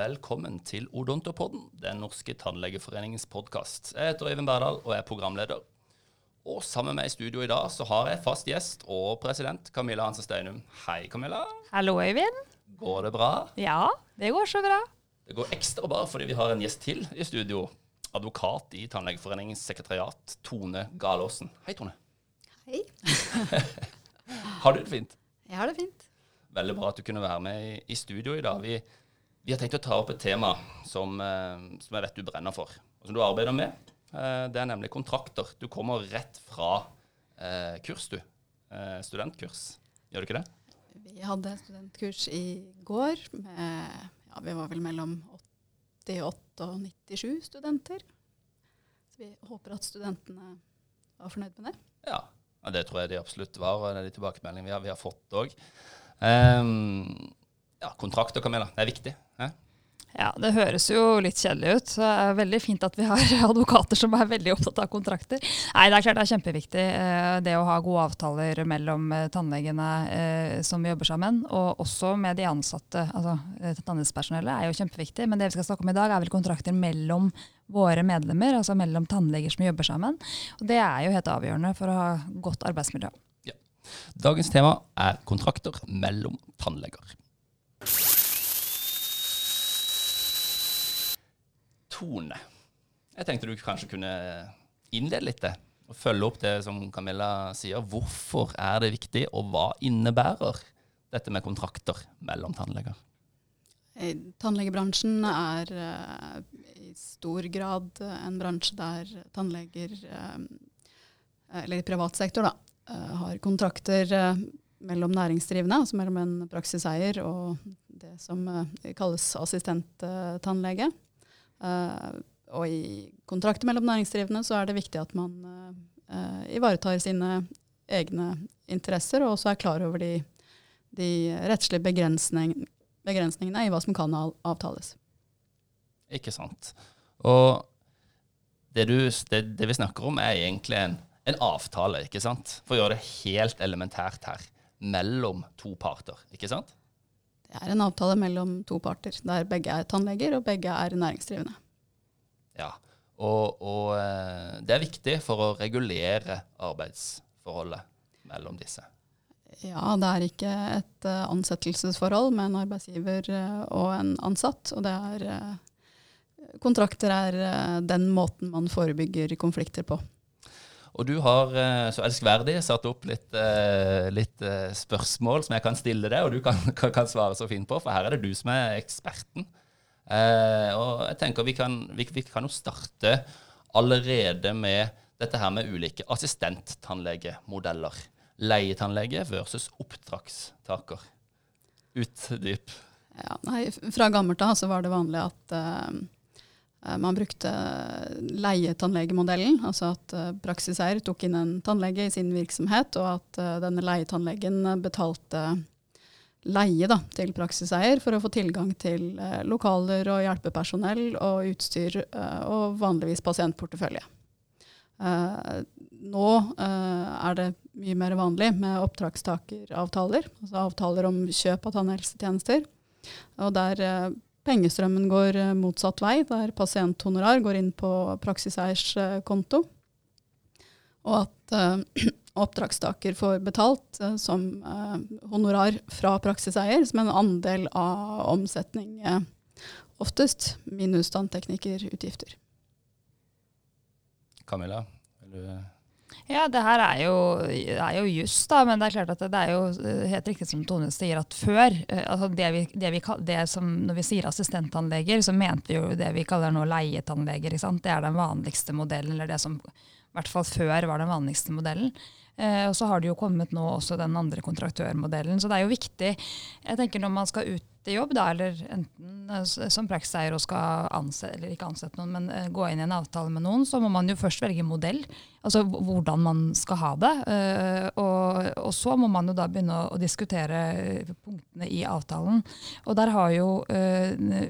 Velkommen til Odontopodden, den norske tannlegeforeningens podkast. Jeg heter Øyvind Berdal og er programleder. Og sammen med meg i studio i dag så har jeg fast gjest og president Camilla Hansen Steinum. Hei, Camilla. Hallo, Øyvind. Går det bra? Ja, det går så bra. Det går ekstra bra fordi vi har en gjest til i studio. Advokat i Tannlegeforeningens sekretariat, Tone Galaasen. Hei, Tone. Hei. har du det fint? Jeg har det fint. Veldig bra at du kunne være med i, i studio i dag. Vi, vi, har tenkt å ta opp et tema som, eh, som, jeg vet du brenner for, og som du arbeider med. Eh, det er nemlig kontrakter. Du kommer rett fra eh, kurs, du. Eh, studentkurs. Gjør du ikke det? Vi hadde studentkurs i går med ja, vi var vel mellom 88 og 97 studenter. Så vi håper at studentene var fornøyd med det. Ja, ja det tror jeg de absolutt var, og det er de tilbakemeldingene vi har, vi har fått òg. Um, ja, kontrakter, Camilla. Det er viktig. Ja, det høres jo litt kjedelig ut. Så det er veldig fint at vi har advokater som er veldig opptatt av kontrakter. Nei, det er klart det er kjempeviktig eh, det å ha gode avtaler mellom eh, tannlegene eh, som jobber sammen, og også med de ansatte. Altså tannhelsepersonellet er jo kjempeviktig, men det vi skal snakke om i dag er vel kontrakter mellom våre medlemmer, altså mellom tannleger som jobber sammen. Og det er jo helt avgjørende for å ha godt arbeidsmiljø. Ja. Dagens tema er kontrakter mellom tannleger. Tone. Jeg tenkte du kanskje kunne innlede litt det, og følge opp det som Camilla sier. Hvorfor er det viktig, og hva innebærer dette med kontrakter mellom tannleger? Tannlegebransjen er uh, i stor grad en bransje der tannleger, eller i privat sektor, da, har kontrakter mellom næringsdrivende, altså mellom en praksiseier og det som kalles assistenttannlege. Uh, og i kontrakter mellom næringsdrivende så er det viktig at man uh, ivaretar sine egne interesser, og også er klar over de, de rettslige begrensning, begrensningene i hva som kan avtales. Ikke sant. Og det, du, det, det vi snakker om, er egentlig en, en, avtale, ikke sant? For å gjøre det helt elementært her. Mellom to parter, ikke sant? Det er en avtale mellom to parter, der begge er tannleger og begge er næringsdrivende. Ja, og, og eh, det er viktig for å regulere arbeidsforholdet mellom disse. Ja, det er ikke et uh, ansettelsesforhold med en arbeidsgiver uh, og en ansatt. Og det er Kontrakter er den måten man forebygger konflikter på. Og du har eh, så elskverdig satt opp litt, eh, litt, eh, spørsmål som jeg kan stille deg, og du kan, kan, svare så fint på, for her er det du som er eksperten. og jeg tenker vi kan, vi, vi kan jo starte allerede med dette her med ulike assistenttannlegemodeller. Leietannlege versus oppdragstaker. Utdyp. Ja, nei, fra gammelt av så var det vanlig at uh, man brukte leietannlegemodellen, altså at eh, praksiseier tok inn en tannlege i sin virksomhet, og at eh, denne leietannlegen betalte leie da, til praksiseier for å få tilgang til lokaler og hjelpepersonell og utstyr, og vanligvis pasientportefølje. Nå er det mye mer vanlig med oppdragstakeravtaler, altså avtaler om kjøp av tannhelsetjenester. Og der pengestrømmen går eh, motsatt vei, der pasienthonorar går inn på praksiseiers eh, konto. Og at uh, oppdragstaker får betalt som honorar fra praksiseier, som en andel av omsetning, oftest minus tannteknikerutgifter. Camilla, vil du ja, det her er jo, er jo juss, da, men det er klart at det er jo eh, helt riktig som Tone sier, at før eh, altså det vi, det vi, det som, Når vi sier assistenttannleger, så mente vi jo det vi kaller nå leietannleger. Det er den vanligste modellen, eller det som i hvert fall før var den vanligste modellen. Eh, og så har det jo kommet nå også den andre kontraktørmodellen. Så det er jo viktig jeg tenker når man skal ut i jobb, da, eller enten eh, som praksiseier og skal ansette, eller ikke ansette noen, men uh, gå inn i en avtale med noen, så må man jo først velge modell. Altså hvordan man skal ha det. Og, og, så må man jo da begynne å, diskutere punktene i avtalen. Og der har jo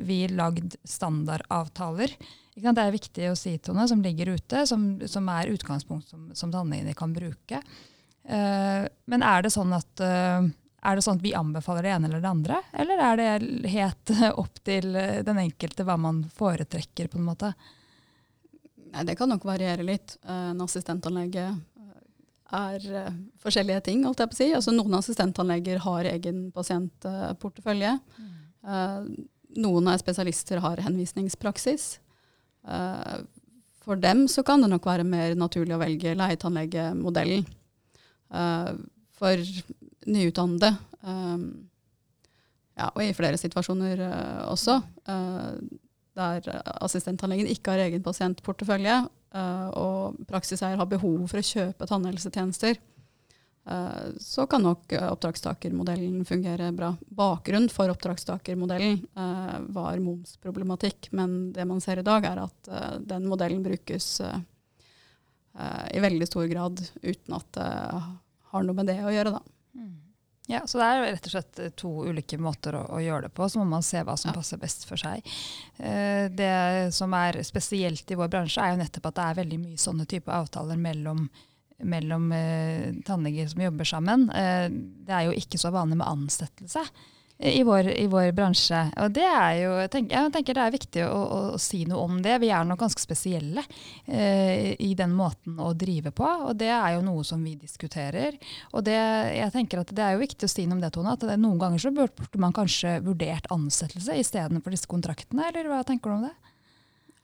vi lagd standardavtaler. Det er viktig å si, Tone, som ligger ute, som, som er utgangspunkt som, som tannlegene kan bruke. men er det sånn at Er det sånn at vi anbefaler det ene eller det andre, eller er det helt opp til den enkelte hva man foretrekker, på en måte? Nei, Det kan nok variere litt. En assistenttannlege er forskjellige ting, holdt jeg på å si. Altså, noen assistenttannleger har egen pasientportefølje. Mm. Noen av spesialister har henvisningspraksis. For dem så kan det nok være mer naturlig å velge leietannlegemodellen. Uh, for nyutdannede, um, ja, og i flere situasjoner også, der assistenttannlegen ikke har egen pasientportefølje, og praksiseier har behov for å kjøpe tannhelsetjenester, Eh, så kan nok eh, oppdragstakermodellen fungere bra. Bakgrunnen for oppdragstakermodellen uh, var momsproblematikk, men det man ser i dag, er at den modellen brukes i veldig stor grad uten at det har noe med det å gjøre. Da. Mm. Ja, Så det er rett og slett to ulike måter å, å gjøre det på. Så må man se hva som ja. passer best for seg. det som er spesielt i vår bransje, er jo nettopp at det er veldig mye sånne type avtaler mellom mellom eh, tannleger som jobber sammen. Eh, det er jo ikke så vanlig med ansettelse i vår, i vår bransje. Og det er jo, jeg tenker, jeg tenker det er viktig å, å, å, si noe om det. Vi er nok ganske spesielle eh, i den måten å drive på, og det er jo noe som vi diskuterer. Og det, jeg tenker at det er jo viktig å si noe om det, Tone, at det, noen ganger så burde man kanskje vurdert ansettelse istedenfor disse kontraktene, eller hva tenker du om det?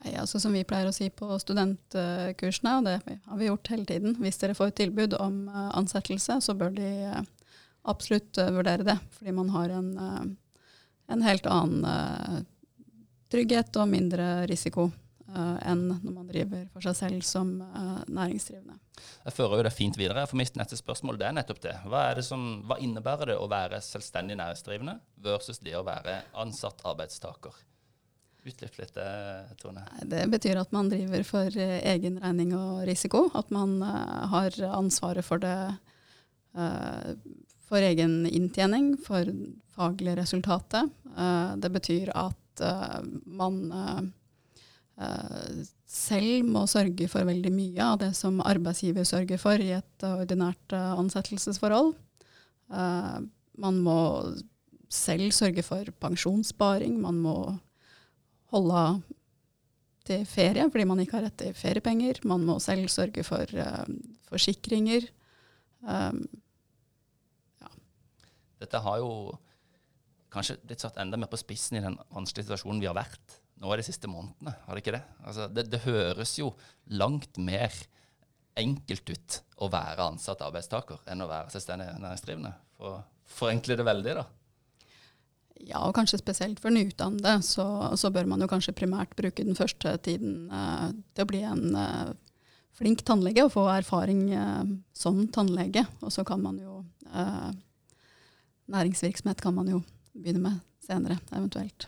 Ja, altså som vi pleier å si på studentkursene, og det har vi gjort hele tiden, hvis dere får et tilbud om eh, ansettelse, så bør de eh, absolutt eh, vurdere det. Fordi man har en, en helt annen trygghet og mindre risiko enn når man driver for seg selv som næringsdrivende. Jeg fører jo det fint videre. For mitt neste spørsmål det er nettopp det. Hva, det som, hva innebærer det å være selvstendig næringsdrivende versus det å være ansatt arbeidstaker? Utdyp litt, eh, Tone. Det betyr at man driver for eh, egen regning og risiko. At man uh, har ansvaret for det for egen inntjening, for faglig resultatet. Det betyr at man selv må sørge for veldig mye av det som arbeidsgiver sørger for i et ordinært ansettelsesforhold. man må selv sørge for pensjonssparing. Man må holde av til ferie fordi man ikke har rett til feriepenger. Man må selv sørge for uh, forsikringer. Um, ja. Dette har jo kanskje blitt satt enda mer på spissen i den vanskelige situasjonen vi har vært nå i de siste månedene. Har det ikke det? Altså, det, det høres jo langt mer enkelt ut å være ansatt arbeidstaker enn å være selvstendig næringsdrivende. For å forenkle det veldig, da. Ja, og kanskje spesielt for nyutdannede, så, så, bør man jo kanskje primært bruke den første tiden uh, til å bli en uh, flink tannlege og få erfaring uh, som tannlege. Og så kan man jo Næringsvirksomhet kan man jo begynne med senere, eventuelt.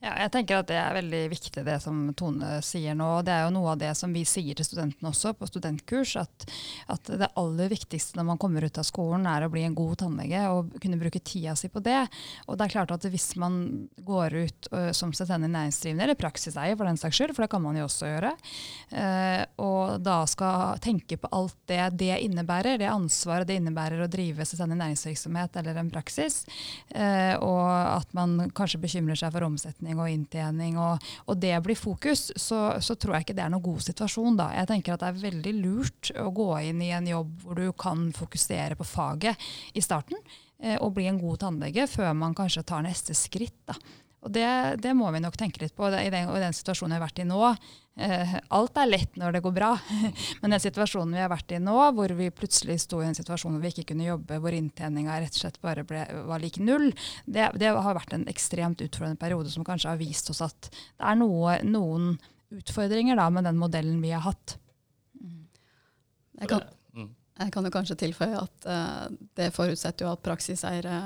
Ja, jeg tenker at Det er veldig viktig det som Tone sier nå. Det er jo noe av det som vi sier til studentene også på studentkurs. At, at, det aller viktigste når man kommer ut av skolen er å bli en god tannlege og kunne bruke tida si på det. Og det er klart at Hvis man går ut uh, som selvstendig næringsdrivende, eller praksiseier for den saks skyld, for det kan man jo også gjøre, uh, og da skal tenke på alt det det innebærer, det ansvaret det innebærer å drive selvstendig næringsvirksomhet eller en praksis, uh, og at man kanskje bekymrer seg for omsetning omsetning og inntjening, og, og det blir fokus, så, så, tror jeg ikke det er noen god situasjon da. Jeg tenker at det er veldig lurt å gå inn i en jobb hvor du kan fokusere på faget i starten, eh, og bli en god tannlege før man kanskje tar neste skritt. da. Og det, det, må vi nok tenke litt på. I den, i den situasjonen jeg har vært i nå, alt er lett når det går bra. Men den situasjonen vi har vært i nå, hvor vi plutselig sto i en situasjon hvor vi ikke kunne jobbe, hvor inntjeninga rett og slett bare ble, var lik null, det, det, har vært en ekstremt utfordrende periode som kanskje har vist oss at det er noe, noen utfordringer da, med den modellen vi har hatt. Jeg kan, jeg kan jo kanskje tilføye at uh, det forutsetter jo at praksiseiere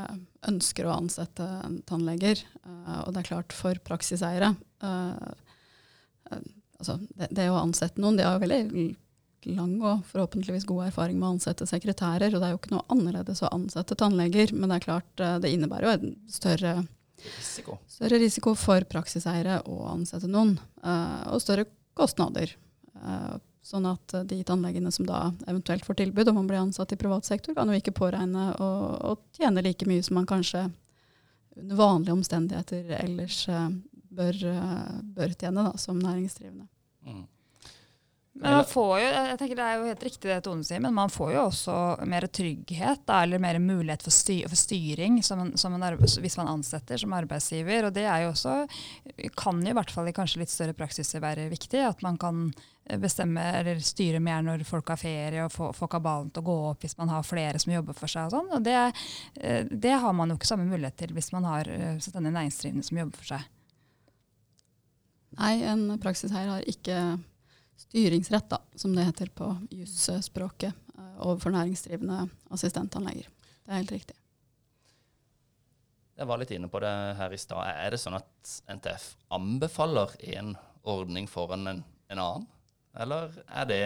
ønsker å ansette tannleger. Uh, og det er klart, for praksiseiere uh, altså det, det, å ansette noen De har jo veldig lang og forhåpentligvis god erfaring med å ansette sekretærer, og det er jo ikke noe annerledes å ansette tannleger, men det er klart det innebærer jo en større risiko, større risiko for praksiseiere å ansette noen, og større kostnader. Sånn at eh, de tannlegene som da eventuelt får tilbud om å bli ansatt i privat sektor, kan jo ikke påregne å, å tjene like mye som man kanskje under vanlige omstendigheter ellers eh, bør, eh, bør tjene da, som næringsdrivende. Mm. Men man får jo, jeg tenker Det er jo helt riktig det Tone sier, men man får jo også mer trygghet da, eller mer mulighet for, styr, for styring som en, som en arbeids, hvis man ansetter som arbeidsgiver. og Det er jo også, kan jo i hvert fall i kanskje litt større praksiser være viktig. At man kan bestemme eller styre mer når folk har ferie og få, få kabalen til å gå opp hvis man har flere som jobber for seg. og sånn, og det, eh, det, har man jo ikke samme mulighet til hvis man har eh, denne næringsdrivende som jobber for seg. Nei, en praksiseier har ikke styringsrett, da, som det heter på jusspråket, uh, overfor næringsdrivende assistentanlegger. Det er helt riktig. Jeg var litt inne på det her i stad. Er det sånn at NTF anbefaler en ordning foran en, en annen? Eller er det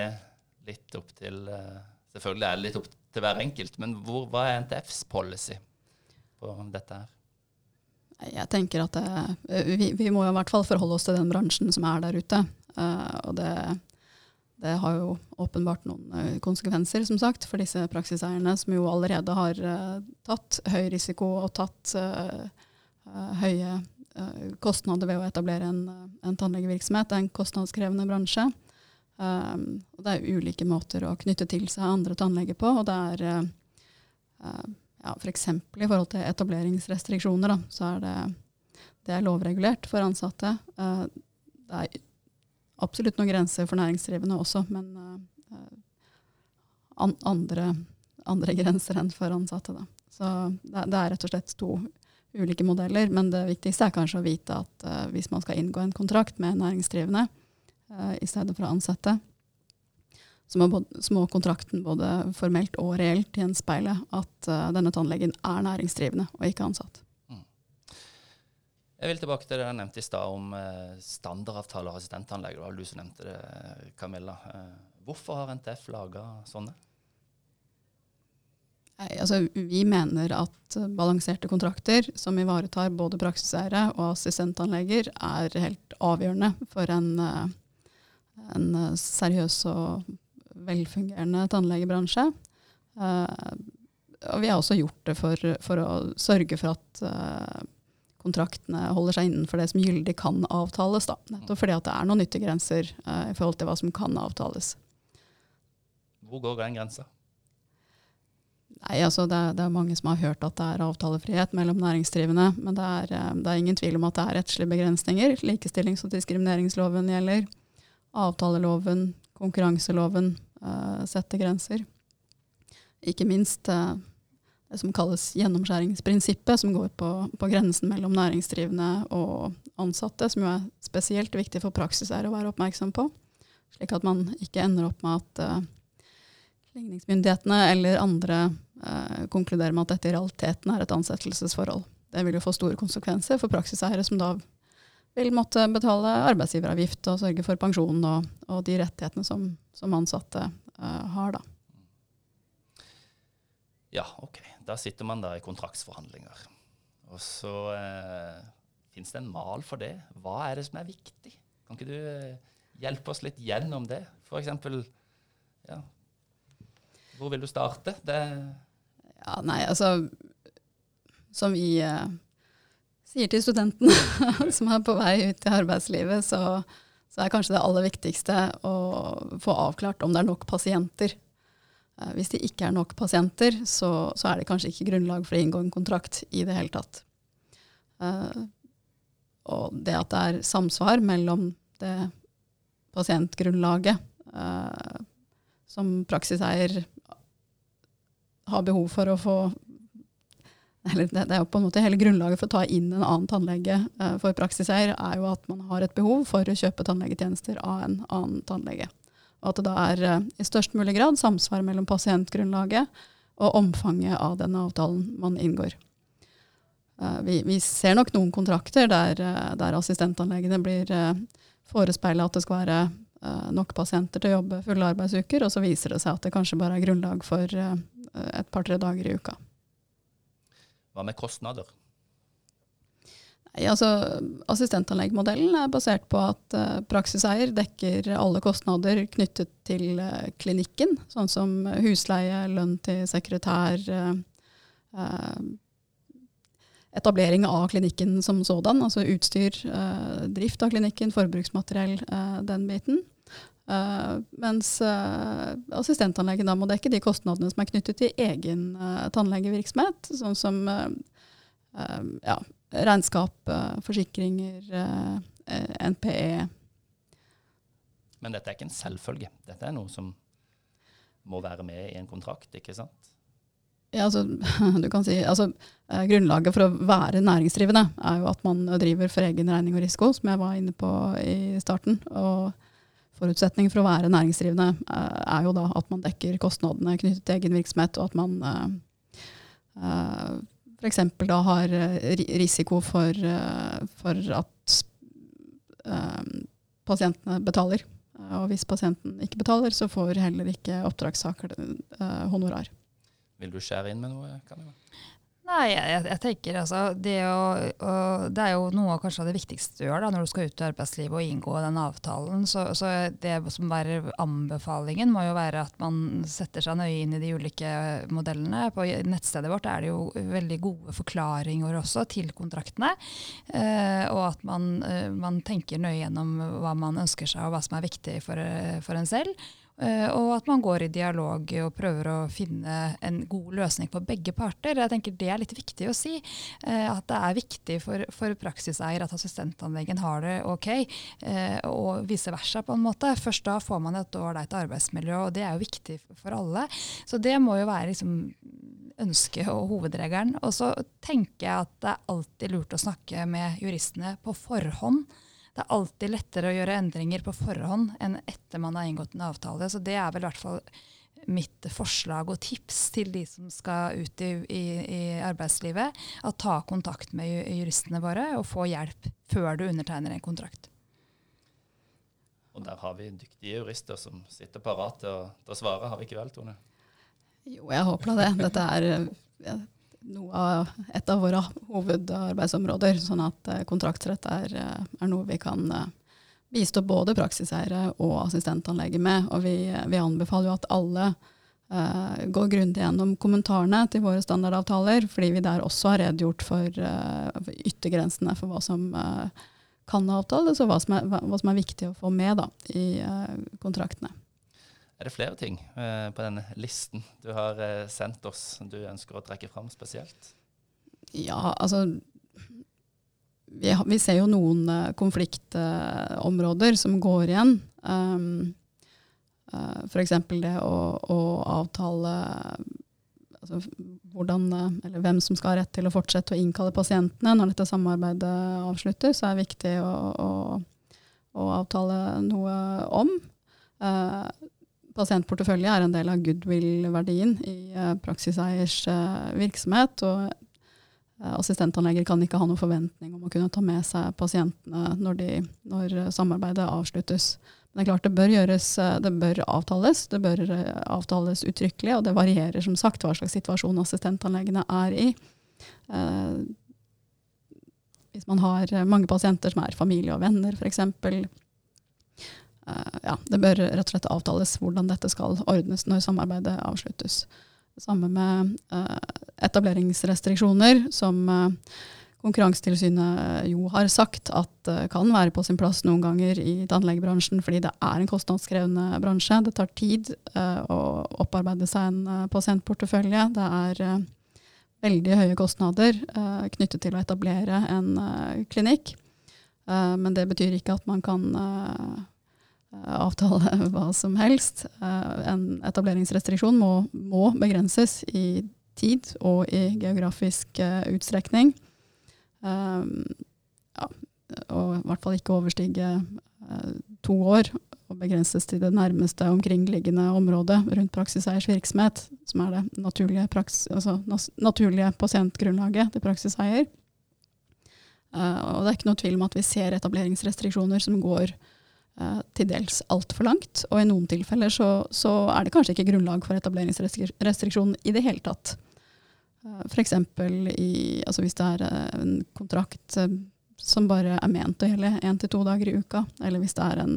litt opp til uh, Selvfølgelig er det litt opp til hver enkelt, men hvor, hva er NTFs policy på dette her? Jeg tenker at det, eh, vi, vi, må i hvert fall forholde oss til den bransjen som er der ute. Uh, og det, det, har jo åpenbart noen uh, konsekvenser, som sagt, for disse praksiseierne, som jo allerede har tatt høy risiko og tatt høye kostnader ved å etablere en, en tannlegevirksomhet. Det er en kostnadskrevende bransje. Det er ulike måter å knytte til seg andre tannleger på. og det er ja, F.eks. For i forhold til etableringsrestriksjoner, da, så er det, det er lovregulert for ansatte. det er absolutt noen grenser for næringsdrivende også, men uh, an andre, andre, grenser enn for ansatte. Da. Så det, det, er rett og slett to ulike modeller, men det viktigste er kanskje å vite at hvis man skal inngå en kontrakt med næringsdrivende i stedet for å ansette, så må, så må, kontrakten både formelt og reelt gjenspeile at denne tannlegen er næringsdrivende og ikke ansatt. Jeg vil tilbake til det jeg nevnte i stad om uh, standardavtaler og assistentanlegg. Det var du som nevnte det, Camilla. Uh, hvorfor har NTF laga sånne? Nei, altså, vi mener at balanserte kontrakter som ivaretar både praksiseiere og assistenttannleger, er helt avgjørende for en, en seriøs og velfungerende tannlegebransje. Uh, og vi har også gjort det for, for å sørge for at uh, kontraktene holder seg innenfor det som gyldig kan avtales. Da. Nettopp fordi at det er noen nyttegrenser uh, i forhold til hva som kan avtales. Hvor går den grensa? Nei, altså det, det, er mange som har hørt at det er avtalefrihet mellom næringsdrivende. Men det er, det er ingen tvil om at det er rettslige begrensninger. Likestillings- og diskrimineringsloven gjelder. Avtaleloven, konkurranseloven uh, sette grenser. Ikke minst det som kalles gjennomskjæringsprinsippet, som går på, på, grensen mellom næringsdrivende og ansatte, som jo er spesielt viktig for praksiseiere å være oppmerksom på. Slik at man ikke ender opp med at uh, ligningsmyndighetene eller andre uh, konkluderer med at dette i realiteten er et ansettelsesforhold. Det vil jo få store konsekvenser for praksiseiere som da vil måtte betale arbeidsgiveravgift og sørge for pensjon og, og de rettighetene som, som ansatte uh, har. da. Ja, OK. Da sitter man da i kontraktsforhandlinger. Og så uh, fins det en mal for det. Hva er det som er viktig? Kan ikke du eh, hjelpe oss litt gjennom det? For eksempel, ja, hvor vil du starte? Det ja, nei, altså Som vi eh, sier til studentene som er på vei ut i arbeidslivet, så, så er kanskje det aller viktigste å få avklart om det er nok pasienter Eh, hvis det ikke er nok pasienter, så, så, er det kanskje ikke grunnlag for å inngå en kontrakt i det hele tatt. Uh, og det at det er samsvar mellom det pasientgrunnlaget uh, som praksiseier har behov for å få eller det, det, er jo på en måte Hele grunnlaget for å ta inn en annen tannlege eh, for praksiseier er jo at man har et behov for å kjøpe tannlegetjenester av en annen tannlege. Og at det da er eh, i størst mulig grad samsvar mellom pasientgrunnlaget og omfanget av den avtalen man inngår. Eh, vi, vi ser nok noen kontrakter der, eh, der assistentanleggene blir forespeila at det skal være nok pasienter til å jobbe fulle arbeidsuker, og så viser det seg at det kanskje bare er grunnlag for et par-tre dager i uka. Hva med kostnader? Altså Assistentanleggmodellen er basert på at uh, praksiseier dekker alle kostnader knyttet til uh, klinikken, sånn som husleie, lønn til sekretær, uh, etablering av klinikken som sådan, altså utstyr, drift av klinikken, forbruksmateriell, den biten. Mens assistentanlegen da må dekke de kostnadene som er knyttet til egen tannlegevirksomhet, sånn som ja, regnskap, forsikringer, NPE. Men dette er ikke en selvfølge. Dette er noe som må være med i en kontrakt, ikke sant? Ja, altså, du kan si, altså, Grunnlaget for å være næringsdrivende er jo at man driver for egen regning og risiko, som jeg var inne på i starten. Og Forutsetningen for å være næringsdrivende er jo da at man dekker kostnadene knyttet til egen virksomhet, og at man uh, f.eks. da har eh, risiko for, eh, for at pasientene betaler. Og hvis pasienten ikke betaler, så får heller ikke oppdragssaker honorar. Vil du skjære inn med noe, Camilla? Nei, jeg, jeg tenker altså det, å, å, det, er jo noe kanskje av det viktigste du gjør da, når du skal ut i arbeidslivet og inngå den avtalen. Så, så, det som er anbefalingen, må jo være at man setter seg nøye inn i de ulike modellene. På nettstedet vårt er det jo veldig gode forklaringer også til kontraktene. Eh, og at man, eh, man, tenker nøye gjennom hva man ønsker seg og hva som er viktig for, for en selv. Uh, og at man går i dialog og prøver å finne en god løsning for begge parter. Jeg tenker Det er litt viktig å si. Uh, at det er viktig for, for praksiseier at assistentanleggen har det ok, uh, og vice versa. på en måte. Først da får man et ålreit arbeidsmiljø, og det er jo viktig for alle. Så det må jo være liksom, ønsket og hovedregelen. Og så tenker jeg at det er alltid lurt å snakke med juristene på forhånd det er alltid lettere å gjøre endringer på forhånd enn etter man har inngått en avtale. Så det er vel i hvert fall mitt forslag og tips til de som skal ut i, i, i arbeidslivet. at ta kontakt med juristene våre og få hjelp før du undertegner en kontrakt. Og der har vi dyktige jurister som sitter parat til, til å svare, har vi ikke vel, Tone? Jo, jeg håper da det. Dette er ja, av, et av våre hovedarbeidsområder. Sånn at eh, kontraktsrett er, eh, er, noe vi kan eh, bistå både praksiseiere og assistentanlegget med. Og vi, vi, anbefaler jo at alle uh, går grundig gjennom kommentarene til våre standardavtaler, fordi vi der også har redegjort for, uh, yttergrensene for hva som uh, kan avtales, og hva som, er, hva som, er, viktig å få med da, i kontraktene. Er det flere ting eh, på denne listen du har eh, sendt oss du ønsker å trekke fram spesielt? Ja, altså Vi, vi ser jo noen eh, konfliktområder som går igjen. Um, uh, F.eks. det å, å avtale altså, hvordan, eh, eller hvem som skal ha rett til å fortsette å innkalle pasientene når dette samarbeidet avslutter, så er det viktig å, å, å avtale noe om. Uh, pasientportefølje er en del av goodwill-verdien i uh, praksiseiers uh, virksomhet. og uh, kan ikke ha noen forventning om å kunne ta med seg pasientene når, de, når samarbeidet avsluttes. Men det er klart det bør gjøres, det bør avtales. Det bør avtales uttrykkelig, og det varierer som sagt hva slags situasjon assistentanleggene er i. hvis man har mange pasienter som er familie og venner, f.eks Eh, ja, det bør rett og slett avtales hvordan dette skal ordnes når samarbeidet avsluttes. Samme med uh, etableringsrestriksjoner, som uh, Konkurransetilsynet jo har sagt at kan være på sin plass noen ganger i tannlegebransjen, fordi det er en kostnadskrevende bransje. Det tar tid å opparbeide seg en pasientportefølje. Det er veldig høye kostnader knyttet til å etablere en klinikk. men det betyr ikke at man kan Eh, avtale hva som helst. Eh, en etableringsrestriksjon må, må begrenses i tid og i geografisk eh, utstrekning. Ja, og i hvert fall ikke overstige to år og begrenses til det nærmeste omkringliggende området rundt praksiseiers virksomhet, som er det naturlige, praks, altså naturlige pasientgrunnlaget til praksiseier. og det er ikke noe tvil om at vi ser etableringsrestriksjoner som går uh, til dels altfor langt. Og i noen tilfeller så, så, er det kanskje ikke grunnlag for etableringsrestriksjon i det hele tatt. Uh, F.eks. Altså hvis det er uh, en kontrakt som bare er ment å gjelde én til to dager i uka, eller hvis det er en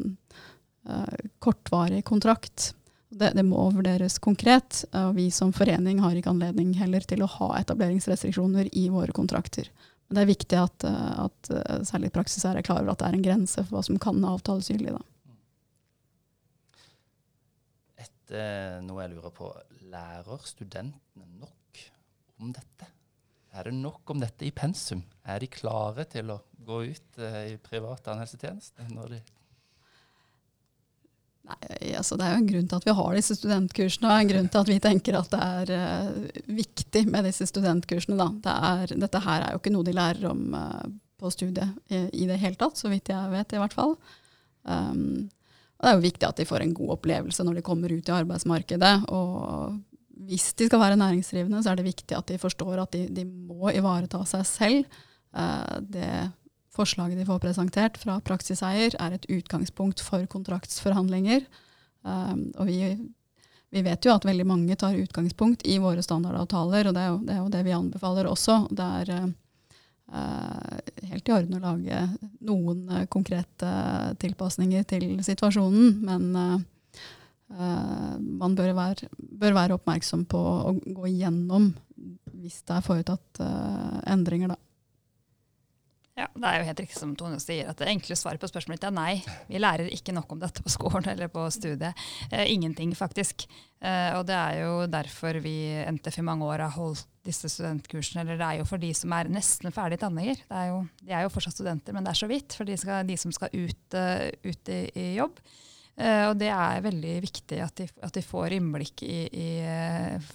uh, kortvarig kontrakt. Det, det, må vurderes konkret, og vi som forening har ikke anledning heller til å ha etableringsrestriksjoner i våre kontrakter. Det er viktig at, at særlig praksis er klar over at det er en grense for hva som kan avtales gyldig. da. Eh, noe jeg lurer på. Lærer studentene nok om dette? Er det nok om dette i pensum? Er de klare til å gå ut eh, i privat tannhelsetjeneste når de Nei, altså Det er jo en grunn til at vi har disse studentkursene, og en grunn til at vi tenker at det er uh, viktig med disse studentkursene. Det er, dette her er jo ikke noe de lærer om uh, på studiet i, i, det hele tatt, så vidt jeg vet i hvert fall. Um, det er jo viktig at de får en god opplevelse når de kommer ut i arbeidsmarkedet. Og hvis de skal være næringsdrivende, så er det viktig at de forstår at de, de må ivareta seg selv. Uh, det forslaget de får presentert fra praksiseier, er et utgangspunkt for kontraktsforhandlinger. Um, og vi, vi, vet jo at veldig mange tar utgangspunkt i våre standardavtaler, og det er jo det, er jo det vi anbefaler også. Det er Eh, helt i orden å lage noen uh, konkrete tilpasninger til situasjonen, men uh, man bør være, bør være, oppmerksom på å gå igjennom hvis det er foretatt endringer, da. Ja, Det er jo helt riktig som Tone sier, at det enkle svaret på spørsmålet er nei. Vi lærer ikke nok om dette på skolen eller på studiet. Eh, ingenting, faktisk. Eh, og det er jo derfor vi NTF i mange år har holdt disse studentkursene. Eller det er jo for de som er nesten ferdig tannleger. de er jo fortsatt studenter, men det er så vidt for de, skal, de som skal ut, uh, ut i, i, jobb. Eh, og det er veldig viktig at de, at de får innblikk i, i uh,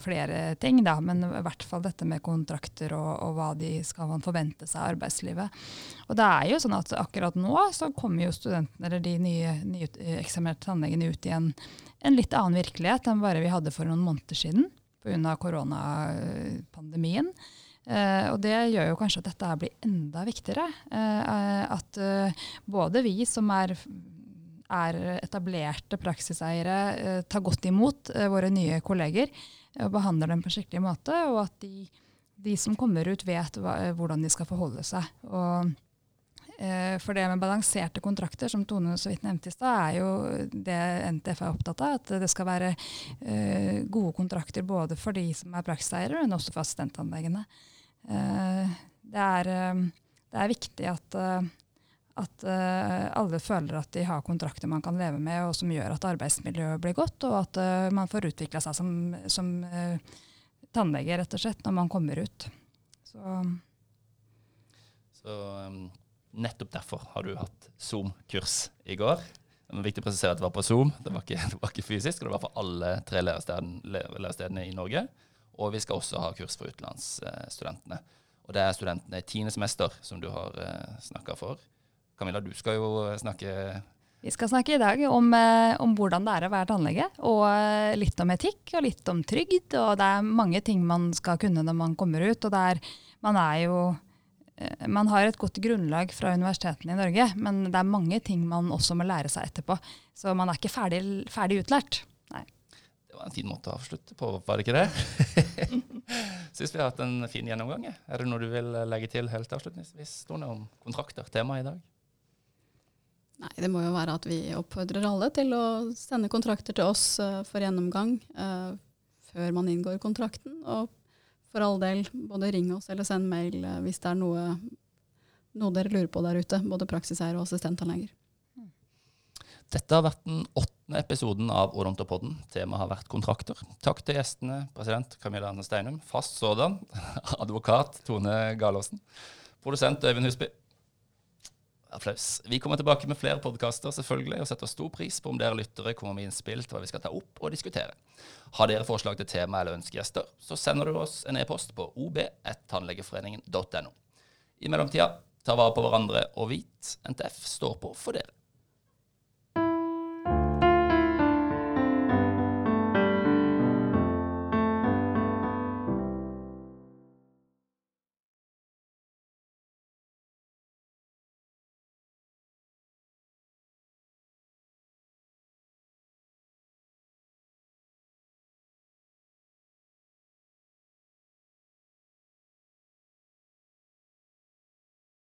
flere ting, da, men i hvert fall dette med kontrakter og, og, hva de skal man forvente seg av arbeidslivet. Og det er jo sånn at akkurat nå så kommer jo studentene, eller de nye nyeksaminerte tannlegene ut i en, en, litt annen virkelighet enn bare vi hadde for noen måneder siden pga. koronapandemien. Uh, og det gjør jo kanskje at dette blir enda viktigere. Uh, at uh, både vi som er er etablerte praksiseiere, eh, tar godt imot eh, våre nye kolleger og behandler dem på en skikkelig måte, og at de, de som kommer ut, vet hva, hvordan de skal forholde seg. Og, eh, for det med balanserte kontrakter, som Tone så vidt nevnte i stad, er jo det NTF er opptatt av. At det skal være eh, gode kontrakter både for de som er praksiseiere, men også for assistentanleggene. Eh, det, er, uh, det, er, viktig at at uh, alle føler at de har kontrakter man kan leve med, og som gjør at arbeidsmiljøet blir godt, og at uh, man får utvikla seg som, som uh, tannlege, rett og slett, når man kommer ut. Så, Så um, nettopp derfor har du hatt Zoom-kurs i går. Det er viktig å presisere at det var på Zoom, det var ikke, det var ikke fysisk. og Det var for alle tre lærestedene, i Norge. Og vi skal også ha kurs for utenlandsstudentene. Og det er studentene i tiende semester som du har snakka for. Camilla, du skal jo snakke Vi skal snakke i dag om, eh, om, hvordan det er å være tannlege, og eh, litt om etikk og litt om trygd. Og det er mange ting man skal kunne når man kommer ut. og er, man er jo eh, man har et godt grunnlag fra universitetene i Norge, men det er mange ting man også må lære seg etterpå. Så man er ikke ferdig, ferdig utlært. Nei. Det var en fin måte å avslutte på, var det ikke det? Syns vi har hatt en fin gjennomgang. Er det noe du vil legge til helt avslutningsvis, Tone, om kontrakter, temaet i dag? Nei, Det må jo være at vi oppfordrer alle til å sende kontrakter til oss uh, for gjennomgang uh, før man inngår kontrakten. Og for all del, både ring oss eller send mail uh, hvis det er noe, noe, dere lurer på der ute. Både praksiseier og assistenttannleger. Dette har vært den åttende episoden av Odontopodden. Temaet har vært kontrakter. Takk til gjestene, president Camilla Anne Steinum, fast sådan, advokat Tone Galaasen, produsent Øyvind Husby. Applaus. Vi kommer tilbake med flere podkaster selvfølgelig, og setter stor pris på om dere lyttere kommer med innspill til hva vi skal ta opp og diskutere. Har dere forslag til tema eller ønskegjester, så sender du oss en e-post på ob1tannlegeforeningen.no. I mellomtida, ta vare på hverandre og vit NTF står på for dere.